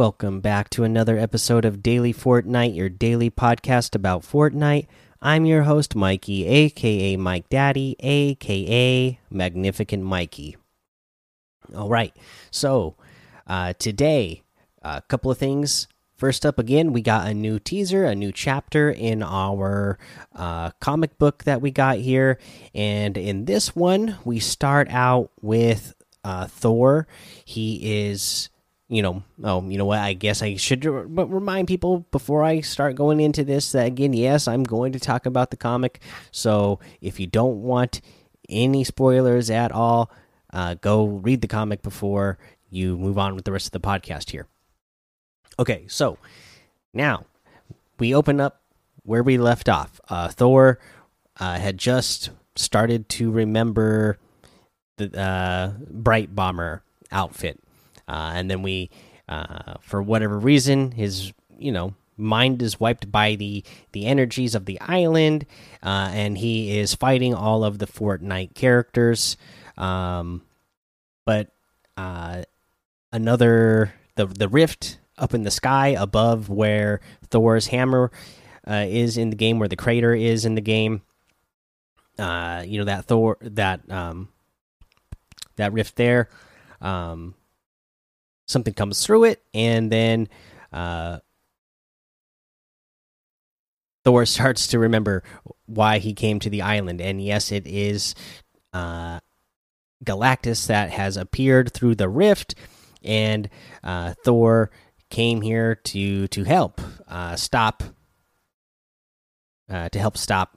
Welcome back to another episode of Daily Fortnite, your daily podcast about Fortnite. I'm your host, Mikey, aka Mike Daddy, aka Magnificent Mikey. All right, so uh, today, a couple of things. First up, again, we got a new teaser, a new chapter in our uh, comic book that we got here. And in this one, we start out with uh, Thor. He is you know, oh, you know what? I guess I should remind people before I start going into this that again, yes, I'm going to talk about the comic. So if you don't want any spoilers at all, uh, go read the comic before you move on with the rest of the podcast here. Okay, so now we open up where we left off. Uh, Thor uh, had just started to remember the uh, Brite Bomber outfit uh, and then we, uh, for whatever reason, his you know mind is wiped by the the energies of the island, uh, and he is fighting all of the Fortnite characters. Um, but uh, another the the rift up in the sky above where Thor's hammer uh, is in the game, where the crater is in the game. Uh, you know that Thor that um, that rift there. Um, something comes through it, and then uh, Thor starts to remember why he came to the island. And yes, it is uh, Galactus that has appeared through the rift, and uh, Thor came here to to help uh, stop uh, to help stop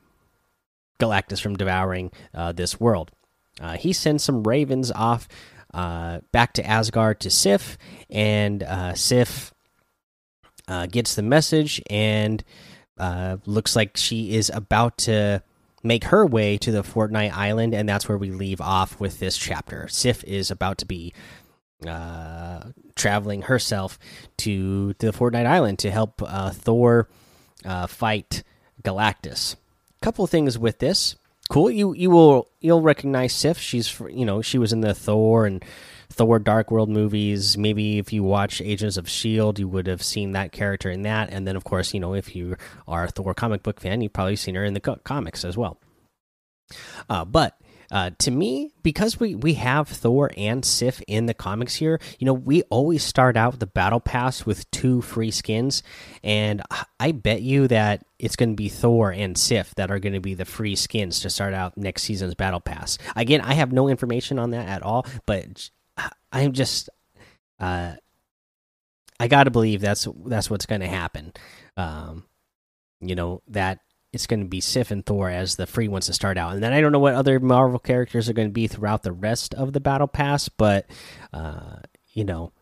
Galactus from devouring uh, this world. Uh, he sends some ravens off uh, back to Asgard to Sif, and uh, Sif uh, gets the message and uh, looks like she is about to make her way to the Fortnite Island, and that's where we leave off with this chapter. Sif is about to be uh, traveling herself to, to the Fortnite Island to help uh, Thor fight Galactus. Couple things with this cool. You you will you'll recognize Sif. She's you know she was in the Thor and Thor Dark World movies. Maybe if you watch Agents of Shield, you would have seen that character in that. And then of course you know if you are a Thor comic book fan, you've probably seen her in the comics as well. Uh, but uh, to me, because we we have Thor and Sif in the comics here, you know, we always start out the battle pass with two free skins, and I bet you that it's going to be Thor and Sif that are going to be the free skins to start out next season's battle pass. Again, I have no information on that at all, but I'm just, uh, I got to believe that's that's what's going to happen. Um, you know that it's going to be Sif and Thor as the free ones to start out, and then I don't know what other Marvel characters are going to be throughout the rest of the Battle Pass, but uh, you know,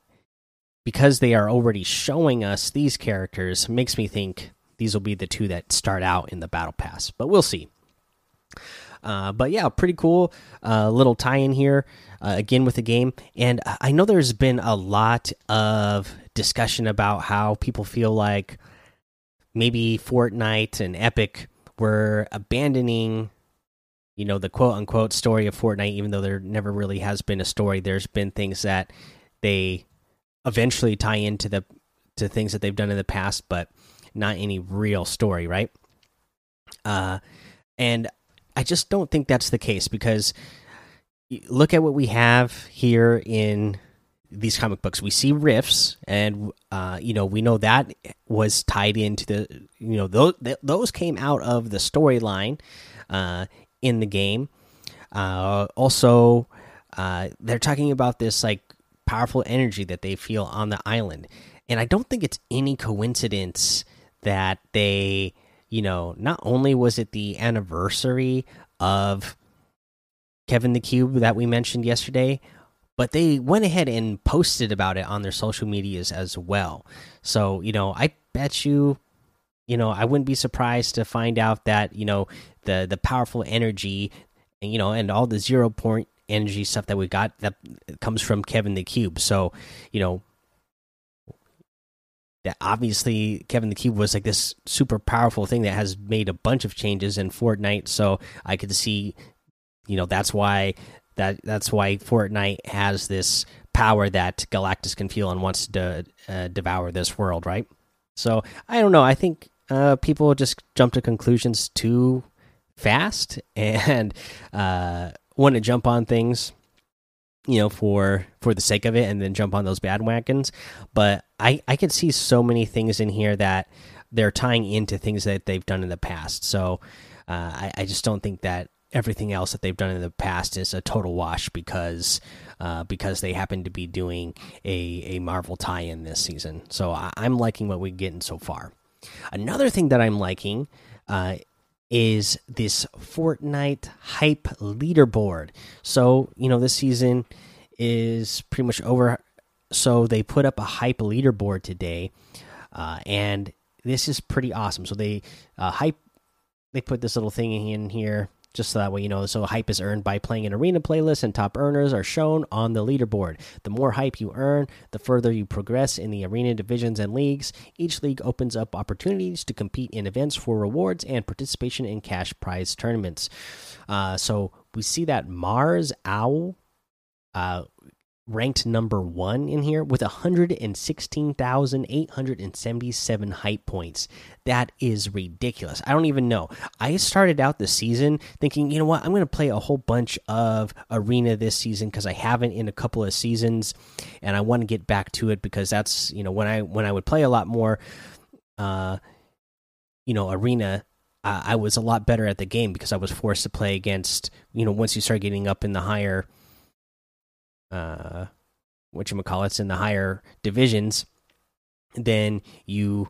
because they are already showing us these characters, makes me think these will be the two that start out in the Battle Pass, but we'll see. Uh, but yeah, pretty cool uh, little tie-in here uh, again with the game, and I know there's been a lot of discussion about how people feel like maybe Fortnite and Epic were abandoning, you know, the quote unquote story of Fortnite, even though there never really has been a story. There's been things that they eventually tie into the to things that they've done in the past, but not any real story, right? Uh, and I just don't think that's the case because look at what we have here in these comic books. We see rifts and uh, you know we know that was tied into the you know those those came out of the storyline uh, in the game. Uh, also uh, they're talking about this like powerful energy that they feel on the island. And i don't think it's any coincidence that they you know not only was it the anniversary of kevin the cube that we mentioned yesterday but they went ahead and posted about it on their social medias as well. So, you know, I bet you, you know, I wouldn't be surprised to find out that, you know, the the powerful energy, you know, and all the zero point energy stuff that we got that comes from Kevin the Cube. So, you know, that obviously Kevin the Cube was like this super powerful thing that has made a bunch of changes in Fortnite. So I could see, you know, that's why that that's why Fortnite has this power that Galactus can feel and wants to uh, devour this world, right? So I don't know. I think uh, people just jump to conclusions too fast and uh, want to jump on things, you know, for for the sake of it, and then jump on those bad bandwagons. But I I can see so many things in here that they're tying into things that they've done in the past. So uh, I, I just don't think that everything else that they've done in the past is a total wash because uh, because they happen to be doing a a Marvel tie-in this season. So I, am liking what we're getting so far. Another thing that I'm liking uh, is this Fortnite hype leaderboard. So you know this season is pretty much over. So they put up a hype leaderboard today, uh, and this is pretty awesome. So they uh, hype they put this little thing in here just so that way you know. So hype is earned by playing an arena playlist, and top earners are shown on the leaderboard. The more hype you earn, the further you progress in the arena divisions and leagues. Each league opens up opportunities to compete in events for rewards and participation in cash prize tournaments. Uh, so we see that Mars Owl uh, ranked number one in here with 116,877 hype points. That is ridiculous. I don't even know. I started out the season thinking, you know what, I'm going to play a whole bunch of Arena this season because I haven't in a couple of seasons, and I want to get back to it because that's you know when I when I would play a lot more, uh, you know, Arena. I was a lot better at the game because I was forced to play against, you know, once you start getting up in the higher uh, what you call it's in the higher divisions, then you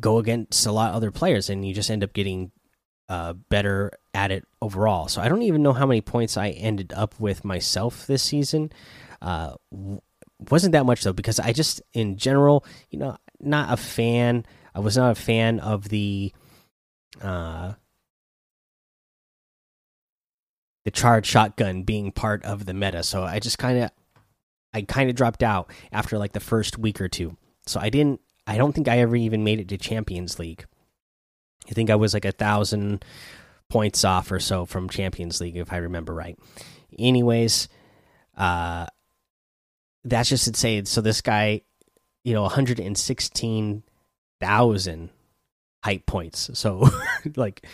go against a lot of other players and you just end up getting uh, better at it overall. So I don't even know how many points I ended up with myself this season. Uh, wasn't that much though because I just in general, you know, not a fan. I was not a fan of the uh the charged shotgun being part of the meta. So I just kind of I kind of dropped out after like the first week or two. So I didn't I don't think I ever even made it to Champions League. I think I was like a thousand points off or so from Champions League if I remember right. Anyways, uh that's just to say so this guy, you know, 116,000 hype points. So like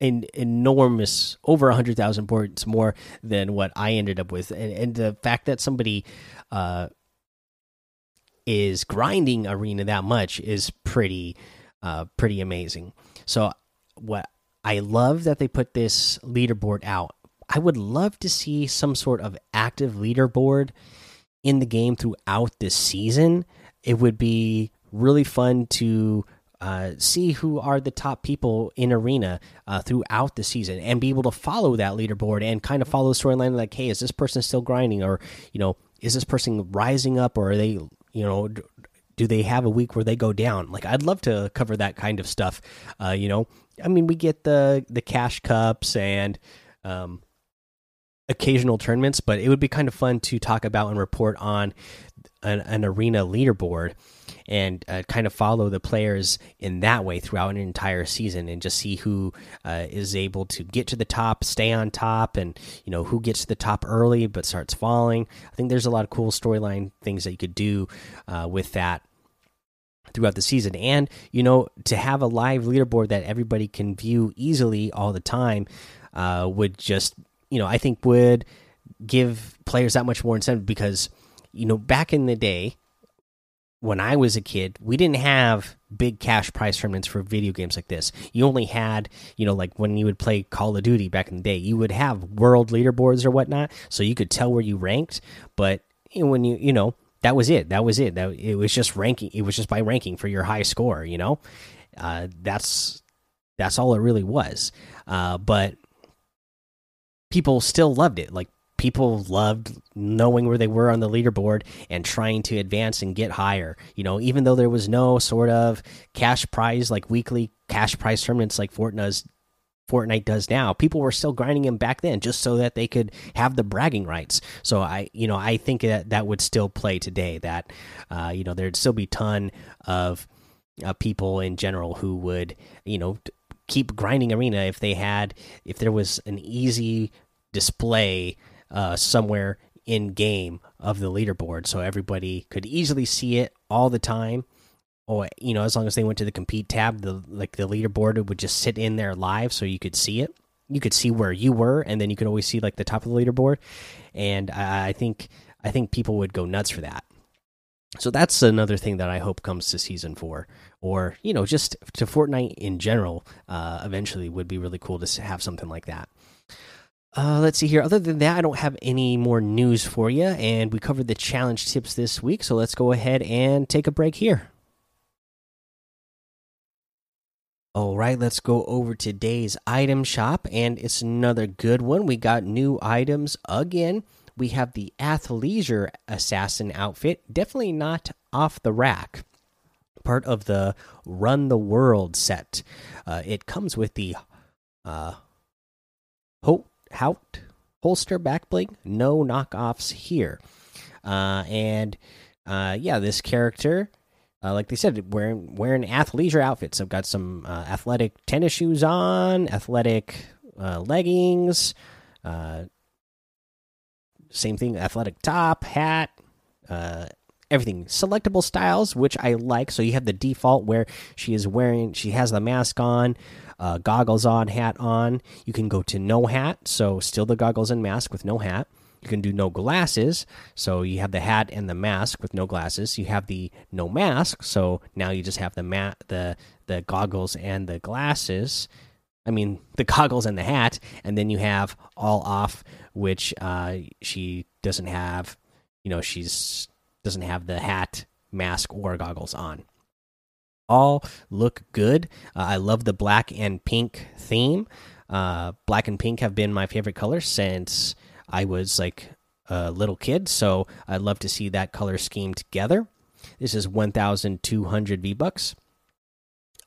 an enormous over 100,000 points more than what I ended up with and, and the fact that somebody uh is grinding arena that much is pretty uh pretty amazing. So what I love that they put this leaderboard out. I would love to see some sort of active leaderboard in the game throughout this season. It would be really fun to uh, see who are the top people in arena uh, throughout the season and be able to follow that leaderboard and kind of follow the storyline like hey is this person still grinding? Or you know is this person rising up? Or are they you know do they have a week where they go down? Like i'd love to cover that kind of stuff. Uh, you know i mean we get the the cash cups and um, occasional tournaments but it would be kind of fun to talk about and report on an, an arena leaderboard and uh, kind of follow the players in that way throughout an entire season and just see who uh, is able to get to the top, stay on top, and you know who gets to the top early but starts falling. I think there's a lot of cool storyline things that you could do uh, with that throughout the season and you know to have a live leaderboard that everybody can view easily all the time uh, would just you know i think would give players that much more incentive because you know back in the day when I was a kid, we didn't have big cash prize tournaments for video games like this. You only had, you know, like when you would play Call of Duty back in the day, you would have world leaderboards or whatnot, so you could tell where you ranked. But when you, you know, that was it. That was it. That it was just ranking. It was just by ranking for your high score. You know, uh, that's that's all it really was. Uh, but people still loved it. Like people loved knowing where they were on the leaderboard and trying to advance and get higher. You know, even though there was no sort of cash prize like weekly cash prize tournaments like Fortnite's Fortnite does now. People were still grinding him back then just so that they could have the bragging rights. So I, you know, I think that that would still play today. That, uh, you know, there'd still be ton of uh, people in general who would, you know, keep grinding arena if they had, if there was an easy display uh, somewhere in game of the leaderboard, so everybody could easily see it all the time. Or you know, as long as they went to the compete tab, the like the leaderboard would just sit in there live, so you could see it. You could see where you were, and then you could always see like the top of the leaderboard. And I, think I think people would go nuts for that. So that's another thing that I hope comes to season four, or you know, just to Fortnite in general. Uh, eventually, would be really cool to have something like that. Uh, let's see here. Other than that, I don't have any more news for you, and we covered the challenge tips this week. So let's go ahead and take a break here. All right, let's go over today's item shop, and it's another good one. We got new items again. We have the athleisure assassin outfit, definitely not off the rack. Part of the Run the World set. Uh, it comes with the uh, ho Hout holster back bling. No knockoffs here. Uh, and uh, yeah, this character, uh, like they said, wearing wearing athleisure outfits. I've got some uh, athletic tennis shoes on, athletic uh, leggings. Uh, same thing, athletic top, hat, uh, everything. Selectable styles, which I like. So you have the default where she is wearing, she has the mask on uh, goggles on, hat on. You can go to no hat, so still the goggles and mask with no hat. You can do no glasses, so you have the hat and the mask with no glasses. You have the no mask, so now you just have the mat, the the goggles and the glasses. I mean, the goggles and the hat, and then you have all off, which uh, she doesn't have. You know, she's doesn't have the hat, mask, or goggles on all look good. Uh, I love the black and pink theme. Uh, black and pink have been my favorite color since I was like a little kid, so I'd love to see that color scheme together. This is 1,200 V bucks.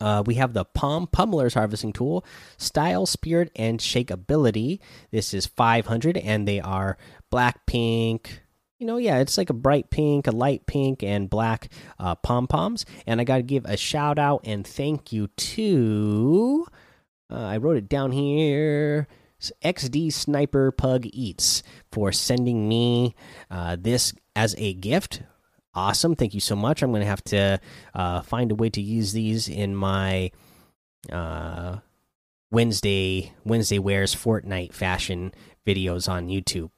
Uh, we have the Palm Pummeler's harvesting tool, style, spirit, and shakeability. This is 500, and they are black, pink, you know, yeah, it's like a bright pink, a light pink, and black uh, pom poms. And I got to give a shout out and thank you to. Uh, I wrote it down here. XD Sniper Pug Eats for sending me uh, this as a gift. Awesome. Thank you so much. I'm going to have to uh, find a way to use these in my uh, Wednesday Wednesday wears Fortnite fashion videos on YouTube.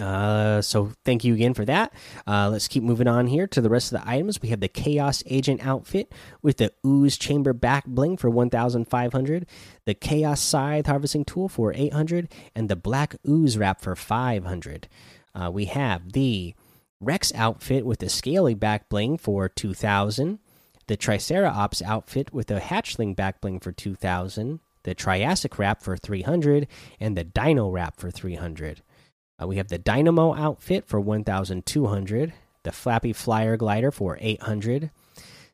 Uh, so thank you again for that. Uh, let's keep moving on here to the rest of the items. We have the Chaos Agent outfit with the Ooze Chamber back bling for 1,500, the Chaos Scythe harvesting tool for 800, and the Black Ooze wrap for 500. Uh, we have the Rex outfit with the Scaly back bling for 2,000, the Triceratops outfit with the Hatchling back bling for 2,000, the Triassic wrap for 300, and the Dino wrap for 300. Uh, we have the Dynamo outfit for 1,200, the Flappy Flyer glider for 800,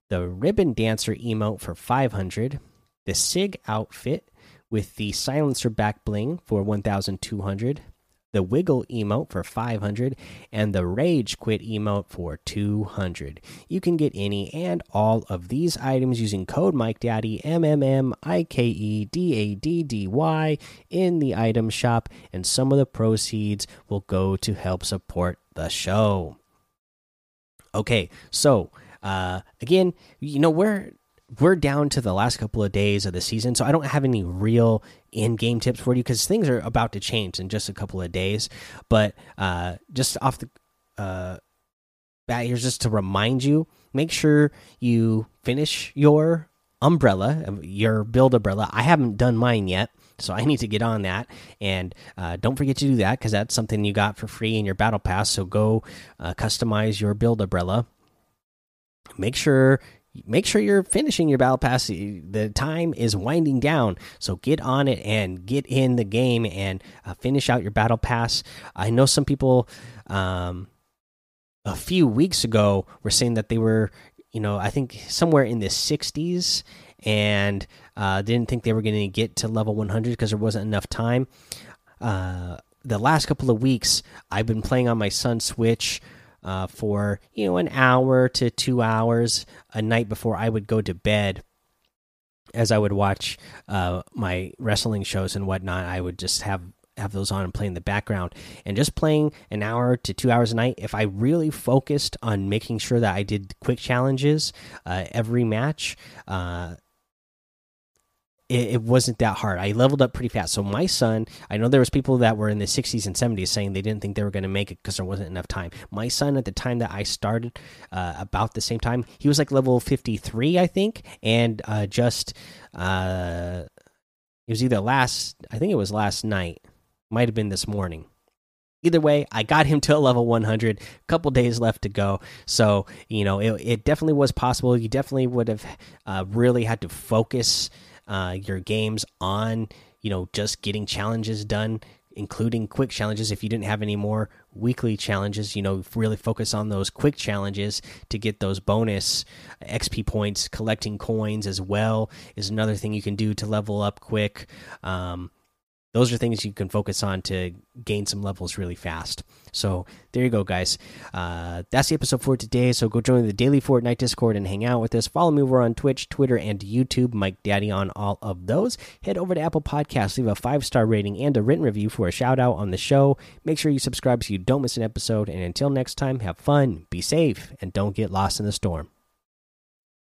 the Ribbon Dancer emote for 500, the Sig outfit with the Silencer back bling for 1,200, the Wiggle emote for 500, and the Rage Quit emote for 200. You can get any and all of these items using code MikeDaddy, M M M I K E D A D D Y, in the item shop, and some of the proceeds will go to help support the show. Okay, so uh, again, you know, we're we're down to the last couple of days of the season, so I don't have any real in-game tips for you because things are about to change in just a couple of days. But uh, just off the uh, bat here's just to remind you, make sure you finish your umbrella, um, your build umbrella. I haven't done mine yet, so I need to get on that. And uh, don't forget to do that because that's something you got for free in your battle pass. So go uh, customize your build umbrella. Make sure make sure you're finishing your battle pass. The time is winding down so get on it and get in the game and uh, finish out your battle pass. I know some people um, a few weeks ago were saying that they were you know i think somewhere in the 60s and uh, didn't think they were going to get to level 100 because there wasn't enough time. Uh, the last couple of weeks i've been playing on my son's switch uh, for you know an hour to two hours a night before I would go to bed. As I would watch uh, my wrestling shows and whatnot, I would just have have those on and play in the background. And just playing an hour to two hours a night, if I really focused on making sure that I did quick challenges uh, every match, uh, it, it, wasn't that hard. I leveled up pretty fast. So my son, I know there was people that were in the 60s and 70s saying they didn't think they were going to make it because there wasn't enough time. My son, at the time that I started, uh, about the same time, he was like level 53, I think, and uh, just uh, it was either last, I think it was last night, might have been this morning. Either way, I got him to a level 100. A couple days left to go, so you know it, it definitely was possible. You definitely would have uh, really had to focus uh, your games on you know just getting challenges done including quick challenges. If you didn't have any more weekly challenges you know really focus on those quick challenges to get those bonus xp points collecting coins as well is another thing you can do to level up quick. Um, those are things you can focus on to gain some levels really fast. So there you go, guys. Uh, that's the episode for today. So go join the daily Fortnite Discord and hang out with us. Follow me over on Twitch, Twitter, and YouTube. Mike Daddy on all of those. Head over to Apple Podcasts, leave a five star rating and a written review for a shout out on the show. Make sure you subscribe so you don't miss an episode. And until next time, have fun, be safe, and don't get lost in the storm.